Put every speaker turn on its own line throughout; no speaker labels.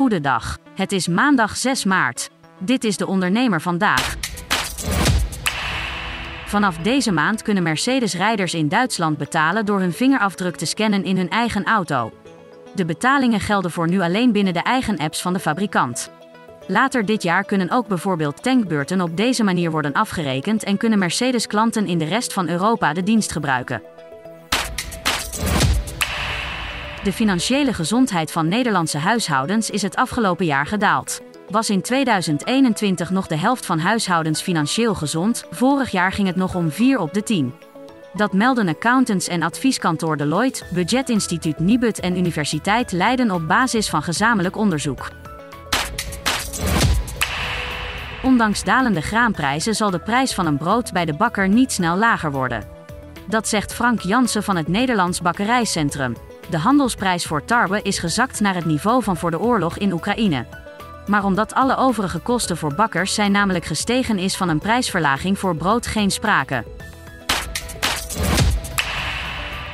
Goedendag. Het is maandag 6 maart. Dit is de ondernemer vandaag. Vanaf deze maand kunnen Mercedes-rijders in Duitsland betalen door hun vingerafdruk te scannen in hun eigen auto. De betalingen gelden voor nu alleen binnen de eigen apps van de fabrikant. Later dit jaar kunnen ook bijvoorbeeld tankbeurten op deze manier worden afgerekend en kunnen Mercedes-klanten in de rest van Europa de dienst gebruiken. De financiële gezondheid van Nederlandse huishoudens is het afgelopen jaar gedaald. Was in 2021 nog de helft van huishoudens financieel gezond, vorig jaar ging het nog om 4 op de 10. Dat melden accountants en advieskantoor Deloitte, budgetinstituut Nibud en Universiteit Leiden op basis van gezamenlijk onderzoek. Ondanks dalende graanprijzen zal de prijs van een brood bij de bakker niet snel lager worden. Dat zegt Frank Jansen van het Nederlands Bakkerijcentrum. De handelsprijs voor tarwe is gezakt naar het niveau van voor de oorlog in Oekraïne. Maar omdat alle overige kosten voor bakkers zijn namelijk gestegen is van een prijsverlaging voor brood geen sprake.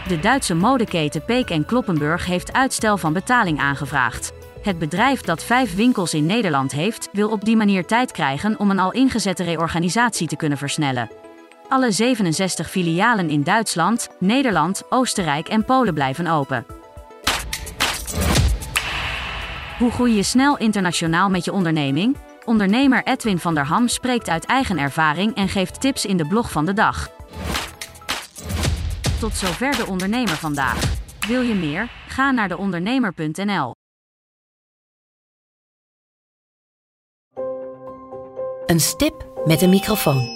De Duitse modeketen Peek en Kloppenburg heeft uitstel van betaling aangevraagd. Het bedrijf dat vijf winkels in Nederland heeft, wil op die manier tijd krijgen om een al ingezette reorganisatie te kunnen versnellen. Alle 67 filialen in Duitsland, Nederland, Oostenrijk en Polen blijven open. Hoe groei je snel internationaal met je onderneming? Ondernemer Edwin van der Ham spreekt uit eigen ervaring en geeft tips in de blog van de dag. Tot zover de ondernemer vandaag. Wil je meer? Ga naar deondernemer.nl.
Een stip met een microfoon.